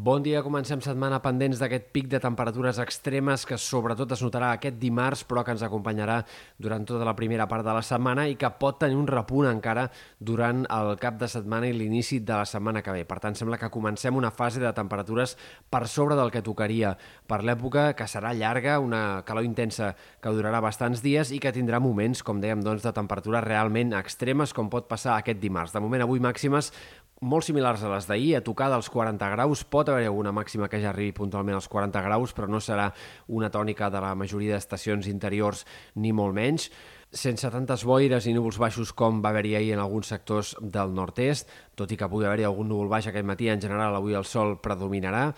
Bon dia, comencem setmana pendents d'aquest pic de temperatures extremes que sobretot es notarà aquest dimarts, però que ens acompanyarà durant tota la primera part de la setmana i que pot tenir un repunt encara durant el cap de setmana i l'inici de la setmana que ve. Per tant, sembla que comencem una fase de temperatures per sobre del que tocaria per l'època, que serà llarga, una calor intensa que durarà bastants dies i que tindrà moments, com dèiem, doncs, de temperatures realment extremes, com pot passar aquest dimarts. De moment, avui màximes molt similars a les d'ahir, a tocar dels 40 graus. Pot haver alguna màxima que ja arribi puntualment als 40 graus, però no serà una tònica de la majoria d'estacions interiors, ni molt menys sense tantes boires i núvols baixos com va haver-hi ahir en alguns sectors del nord-est, tot i que pugui haver-hi algun núvol baix aquest matí, en general avui el sol predominarà.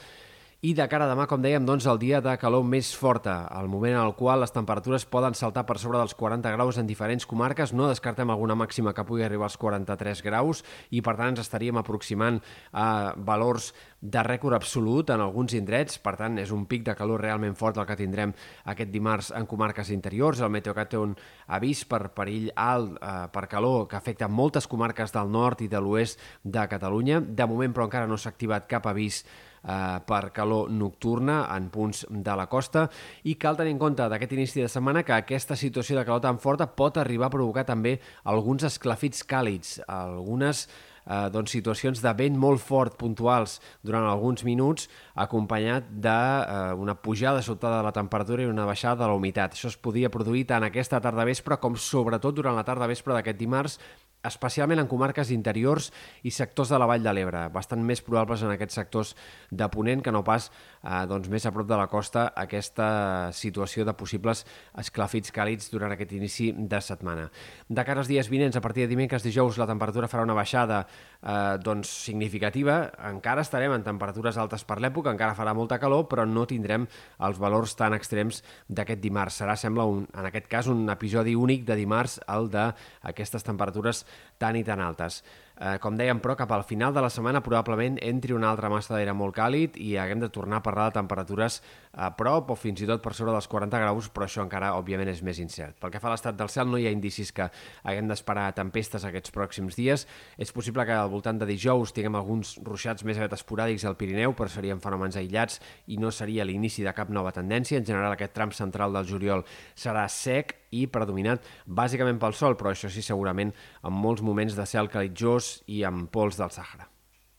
I de cara a demà, com dèiem, doncs el dia de calor més forta, el moment en el qual les temperatures poden saltar per sobre dels 40 graus en diferents comarques. No descartem alguna màxima que pugui arribar als 43 graus i, per tant, ens estaríem aproximant a valors de rècord absolut en alguns indrets. Per tant, és un pic de calor realment fort el que tindrem aquest dimarts en comarques interiors. El Meteocat té un avís per perill alt eh, per calor que afecta moltes comarques del nord i de l'oest de Catalunya. De moment, però, encara no s'ha activat cap avís eh, per calor nocturna en punts de la costa. I cal tenir en compte d'aquest inici de setmana que aquesta situació de calor tan forta pot arribar a provocar també alguns esclafits càlids, algunes doncs, situacions de vent molt fort puntuals durant alguns minuts acompanyat d'una eh, pujada sobtada de la temperatura i una baixada de la humitat. Això es podia produir tant aquesta tarda vespre com sobretot durant la tarda vespre d'aquest dimarts especialment en comarques interiors i sectors de la Vall de l'Ebre, bastant més probables en aquests sectors de Ponent que no pas eh, doncs, més a prop de la costa aquesta situació de possibles esclafits càlids durant aquest inici de setmana. De cara als dies vinents, a partir de dimecres, dijous, la temperatura farà una baixada eh, doncs, significativa. Encara estarem en temperatures altes per l'època, encara farà molta calor, però no tindrem els valors tan extrems d'aquest dimarts. Serà, sembla, un, en aquest cas, un episodi únic de dimarts, el d'aquestes temperatures tan i tan altes. Eh, com dèiem, però, cap al final de la setmana probablement entri una altra massa d'aire molt càlid i haguem de tornar a parlar de temperatures a prop o fins i tot per sobre dels 40 graus, però això encara, òbviament, és més incert. Pel que fa a l'estat del cel, no hi ha indicis que haguem d'esperar tempestes aquests pròxims dies. És possible que al voltant de dijous tinguem alguns ruixats més aviat esporàdics al Pirineu, però serien fenòmens aïllats i no seria l'inici de cap nova tendència. En general, aquest tram central del juliol serà sec i predominat bàsicament pel sol, però això sí, segurament, en molts moments de cel calitjós i amb pols del Sàhara.